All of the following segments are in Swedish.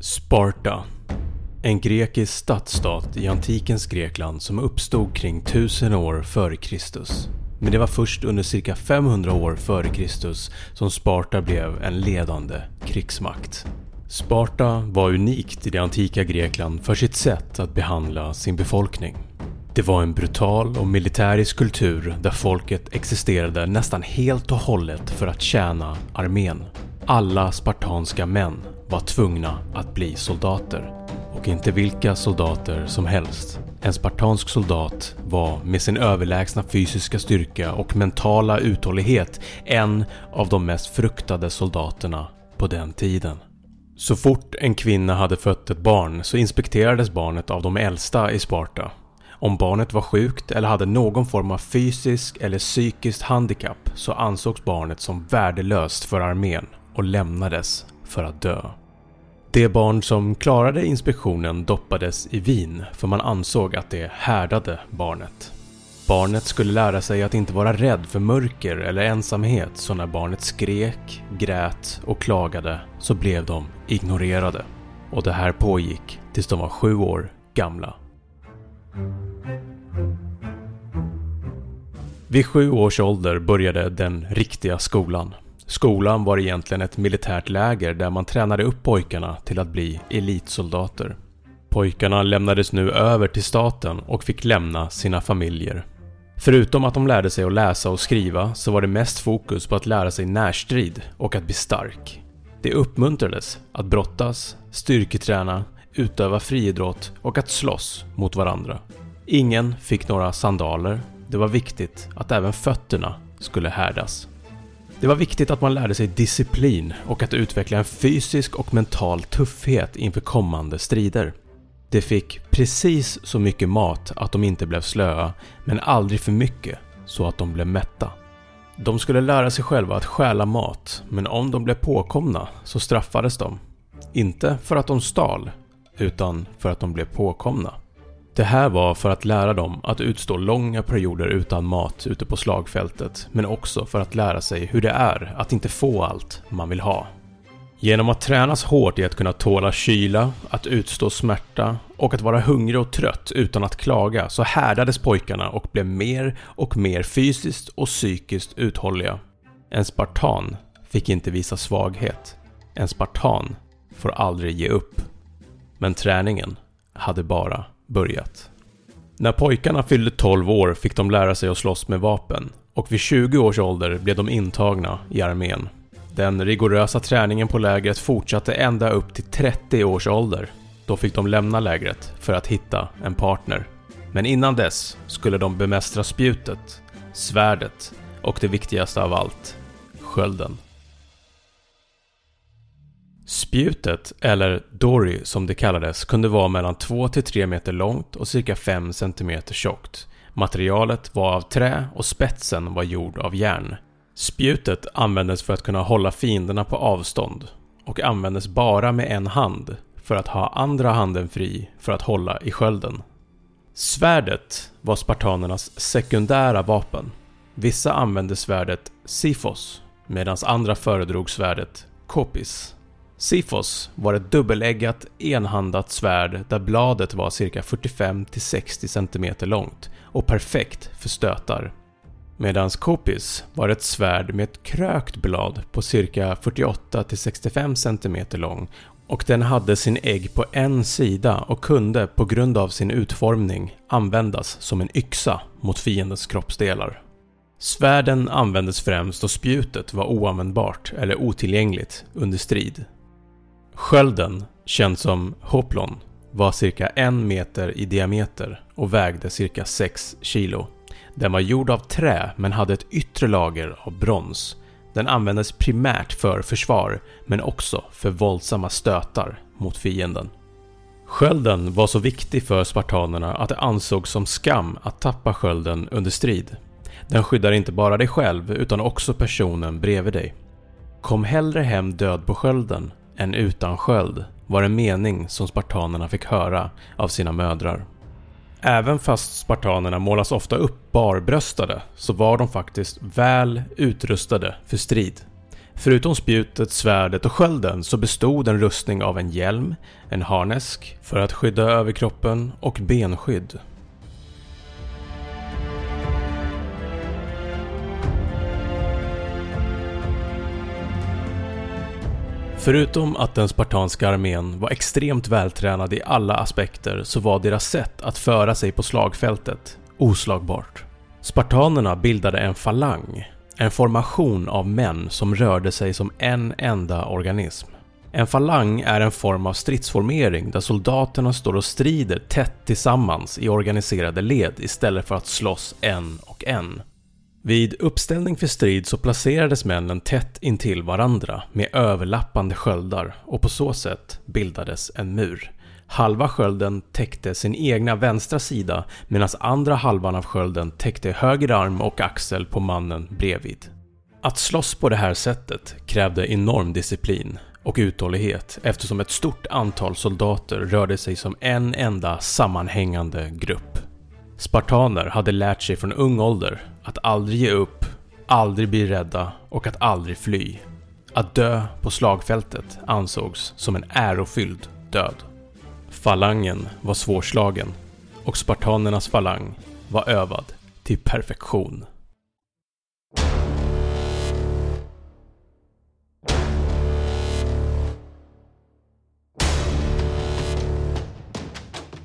Sparta. En grekisk stadsstat i antikens Grekland som uppstod kring 1000 år före Kristus. Men det var först under cirka 500 år före Kristus som Sparta blev en ledande krigsmakt. Sparta var unikt i det antika Grekland för sitt sätt att behandla sin befolkning. Det var en brutal och militärisk kultur där folket existerade nästan helt och hållet för att tjäna armén. Alla spartanska män var tvungna att bli soldater. Och inte vilka soldater som helst. En spartansk soldat var med sin överlägsna fysiska styrka och mentala uthållighet en av de mest fruktade soldaterna på den tiden. Så fort en kvinna hade fött ett barn så inspekterades barnet av de äldsta i Sparta. Om barnet var sjukt eller hade någon form av fysisk eller psykiskt handikapp så ansågs barnet som värdelöst för armén och lämnades för att dö. Det barn som klarade inspektionen doppades i vin för man ansåg att det härdade barnet. Barnet skulle lära sig att inte vara rädd för mörker eller ensamhet så när barnet skrek, grät och klagade så blev de ignorerade. Och det här pågick tills de var sju år gamla. Vid sju års ålder började den riktiga skolan. Skolan var egentligen ett militärt läger där man tränade upp pojkarna till att bli elitsoldater. Pojkarna lämnades nu över till staten och fick lämna sina familjer. Förutom att de lärde sig att läsa och skriva så var det mest fokus på att lära sig närstrid och att bli stark. Det uppmuntrades att brottas, styrketräna, utöva friidrott och att slåss mot varandra. Ingen fick några sandaler. Det var viktigt att även fötterna skulle härdas. Det var viktigt att man lärde sig disciplin och att utveckla en fysisk och mental tuffhet inför kommande strider. De fick precis så mycket mat att de inte blev slöa, men aldrig för mycket så att de blev mätta. De skulle lära sig själva att stjäla mat, men om de blev påkomna så straffades de. Inte för att de stal, utan för att de blev påkomna. Det här var för att lära dem att utstå långa perioder utan mat ute på slagfältet, men också för att lära sig hur det är att inte få allt man vill ha. Genom att tränas hårt i att kunna tåla kyla, att utstå smärta och att vara hungrig och trött utan att klaga så härdades pojkarna och blev mer och mer fysiskt och psykiskt uthålliga. En spartan fick inte visa svaghet. En spartan får aldrig ge upp. Men träningen hade bara börjat. När pojkarna fyllde 12 år fick de lära sig att slåss med vapen och vid 20 års ålder blev de intagna i armén. Den rigorösa träningen på lägret fortsatte ända upp till 30 års ålder. Då fick de lämna lägret för att hitta en partner. Men innan dess skulle de bemästra spjutet, svärdet och det viktigaste av allt, skölden. Spjutet, eller dory som det kallades, kunde vara mellan 2-3 meter långt och cirka 5 cm tjockt. Materialet var av trä och spetsen var gjord av järn. Spjutet användes för att kunna hålla fienderna på avstånd och användes bara med en hand för att ha andra handen fri för att hålla i skölden. Svärdet var spartanernas sekundära vapen. Vissa använde svärdet Sifos medan andra föredrog svärdet Kopis. Sifos var ett dubbeleggat enhandat svärd där bladet var cirka 45-60 cm långt och perfekt för stötar. Medan Kopis var ett svärd med ett krökt blad på cirka 48-65 cm lång och den hade sin ägg på en sida och kunde på grund av sin utformning användas som en yxa mot fiendens kroppsdelar. Svärden användes främst då spjutet var oanvändbart eller otillgängligt under strid. Skölden, känd som hoplon, var cirka en meter i diameter och vägde cirka 6 kilo. Den var gjord av trä men hade ett yttre lager av brons. Den användes primärt för försvar men också för våldsamma stötar mot fienden. Skölden var så viktig för spartanerna att det ansågs som skam att tappa skölden under strid. Den skyddar inte bara dig själv utan också personen bredvid dig. Kom hellre hem död på skölden än utan sköld var en mening som spartanerna fick höra av sina mödrar. Även fast spartanerna målas ofta upp barbröstade så var de faktiskt väl utrustade för strid. Förutom spjutet, svärdet och skölden så bestod en rustning av en hjälm, en harnesk för att skydda överkroppen och benskydd. Förutom att den spartanska armén var extremt vältränad i alla aspekter så var deras sätt att föra sig på slagfältet oslagbart. Spartanerna bildade en falang, en formation av män som rörde sig som en enda organism. En falang är en form av stridsformering där soldaterna står och strider tätt tillsammans i organiserade led istället för att slåss en och en. Vid uppställning för strid så placerades männen tätt intill varandra med överlappande sköldar och på så sätt bildades en mur. Halva skölden täckte sin egna vänstra sida medan andra halvan av skölden täckte höger arm och axel på mannen bredvid. Att slåss på det här sättet krävde enorm disciplin och uthållighet eftersom ett stort antal soldater rörde sig som en enda sammanhängande grupp. Spartaner hade lärt sig från ung ålder att aldrig ge upp, aldrig bli rädda och att aldrig fly. Att dö på slagfältet ansågs som en ärofylld död. Falangen var svårslagen och spartanernas falang var övad till perfektion.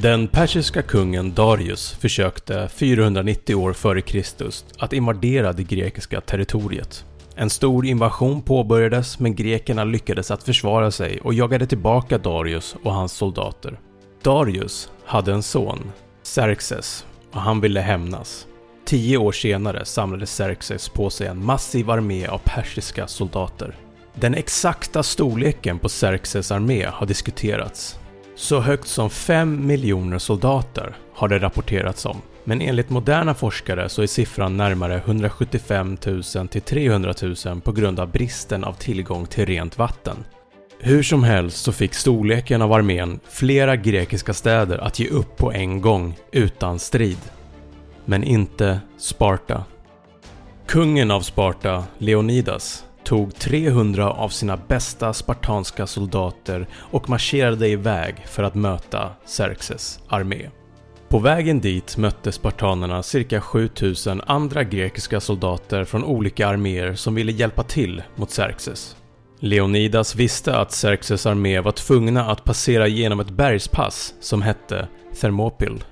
Den persiska kungen Darius försökte 490 år före Kristus att invadera det grekiska territoriet. En stor invasion påbörjades men grekerna lyckades att försvara sig och jagade tillbaka Darius och hans soldater. Darius hade en son, Xerxes, och han ville hämnas. Tio år senare samlade Xerxes på sig en massiv armé av persiska soldater. Den exakta storleken på Xerxes armé har diskuterats så högt som 5 miljoner soldater har det rapporterats om. Men enligt moderna forskare så är siffran närmare 175 000 till 300 000 på grund av bristen av tillgång till rent vatten. Hur som helst så fick storleken av armén flera grekiska städer att ge upp på en gång utan strid. Men inte Sparta. Kungen av Sparta, Leonidas, tog 300 av sina bästa spartanska soldater och marscherade iväg för att möta Xerxes armé. På vägen dit mötte spartanerna cirka 7000 andra grekiska soldater från olika arméer som ville hjälpa till mot Xerxes. Leonidas visste att Xerxes armé var tvungna att passera genom ett bergspass som hette Thermopyl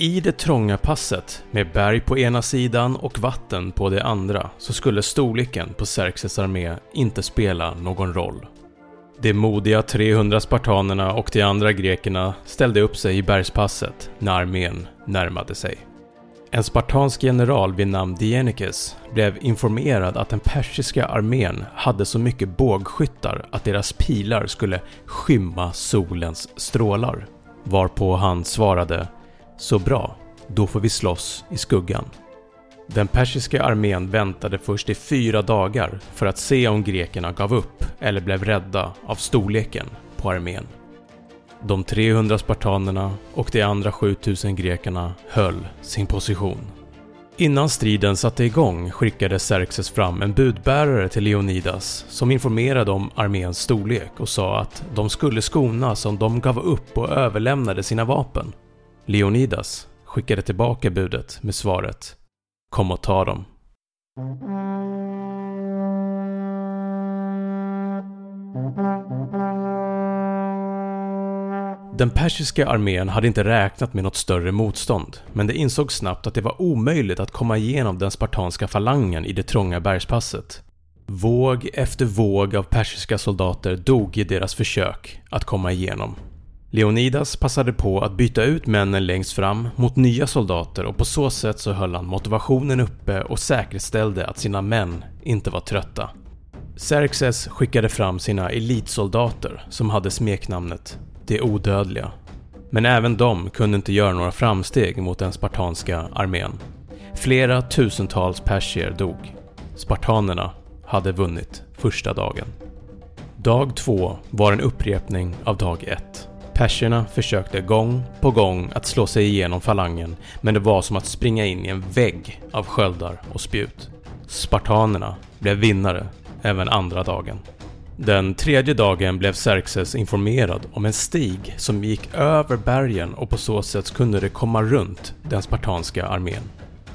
i det trånga passet med berg på ena sidan och vatten på det andra så skulle storleken på Xerxes armé inte spela någon roll. De modiga 300 spartanerna och de andra grekerna ställde upp sig i bergspasset när armén närmade sig. En spartansk general vid namn Dienikes blev informerad att den persiska armén hade så mycket bågskyttar att deras pilar skulle skymma solens strålar. Varpå han svarade så bra, då får vi slåss i skuggan. Den persiska armén väntade först i fyra dagar för att se om grekerna gav upp eller blev rädda av storleken på armén. De 300 spartanerna och de andra 7000 grekerna höll sin position. Innan striden satte igång skickade Xerxes fram en budbärare till Leonidas som informerade om arméns storlek och sa att de skulle skonas om de gav upp och överlämnade sina vapen. Leonidas skickade tillbaka budet med svaret Kom och ta dem. Den persiska armén hade inte räknat med något större motstånd, men det insåg snabbt att det var omöjligt att komma igenom den spartanska falangen i det trånga bergspasset. Våg efter våg av persiska soldater dog i deras försök att komma igenom. Leonidas passade på att byta ut männen längst fram mot nya soldater och på så sätt så höll han motivationen uppe och säkerställde att sina män inte var trötta. Xerxes skickade fram sina elitsoldater som hade smeknamnet ”De odödliga”. Men även de kunde inte göra några framsteg mot den spartanska armén. Flera tusentals persier dog. Spartanerna hade vunnit första dagen. Dag två var en upprepning av dag ett. Perserna försökte gång på gång att slå sig igenom falangen men det var som att springa in i en vägg av sköldar och spjut. Spartanerna blev vinnare även andra dagen. Den tredje dagen blev Xerxes informerad om en stig som gick över bergen och på så sätt kunde det komma runt den spartanska armén.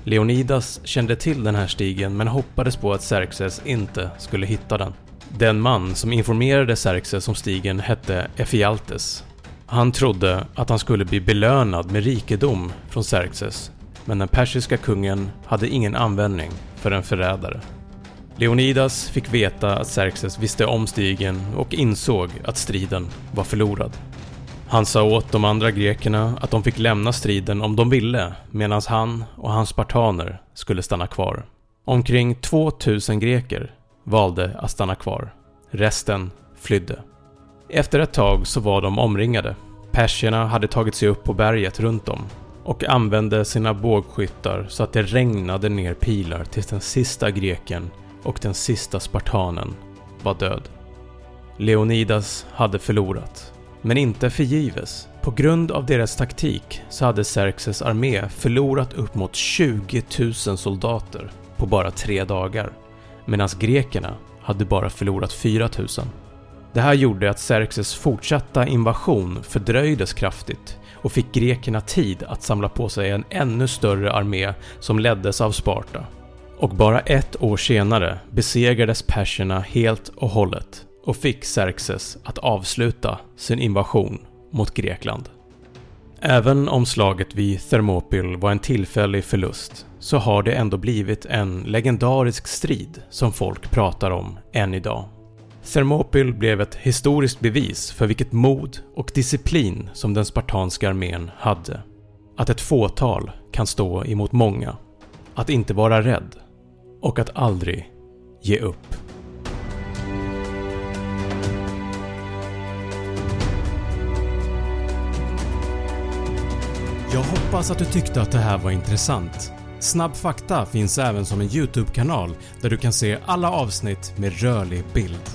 Leonidas kände till den här stigen men hoppades på att Xerxes inte skulle hitta den. Den man som informerade Xerxes om stigen hette Ephialtes. Han trodde att han skulle bli belönad med rikedom från Xerxes, men den persiska kungen hade ingen användning för en förrädare. Leonidas fick veta att Xerxes visste om stigen och insåg att striden var förlorad. Han sa åt de andra grekerna att de fick lämna striden om de ville medan han och hans spartaner skulle stanna kvar. Omkring 2000 greker valde att stanna kvar. Resten flydde. Efter ett tag så var de omringade. Persierna hade tagit sig upp på berget runt dem och använde sina bågskyttar så att det regnade ner pilar tills den sista greken och den sista spartanen var död. Leonidas hade förlorat, men inte förgives. På grund av deras taktik så hade Xerxes armé förlorat upp mot 20 000 soldater på bara tre dagar, medan grekerna hade bara förlorat 4 000. Det här gjorde att Xerxes fortsatta invasion fördröjdes kraftigt och fick grekerna tid att samla på sig en ännu större armé som leddes av Sparta. Och bara ett år senare besegrades perserna helt och hållet och fick Xerxes att avsluta sin invasion mot Grekland. Även om slaget vid Thermopyl var en tillfällig förlust så har det ändå blivit en legendarisk strid som folk pratar om än idag. Thermopyl blev ett historiskt bevis för vilket mod och disciplin som den spartanska armén hade. Att ett fåtal kan stå emot många. Att inte vara rädd. Och att aldrig ge upp. Jag hoppas att du tyckte att det här var intressant. Snabb fakta finns även som en YouTube-kanal där du kan se alla avsnitt med rörlig bild.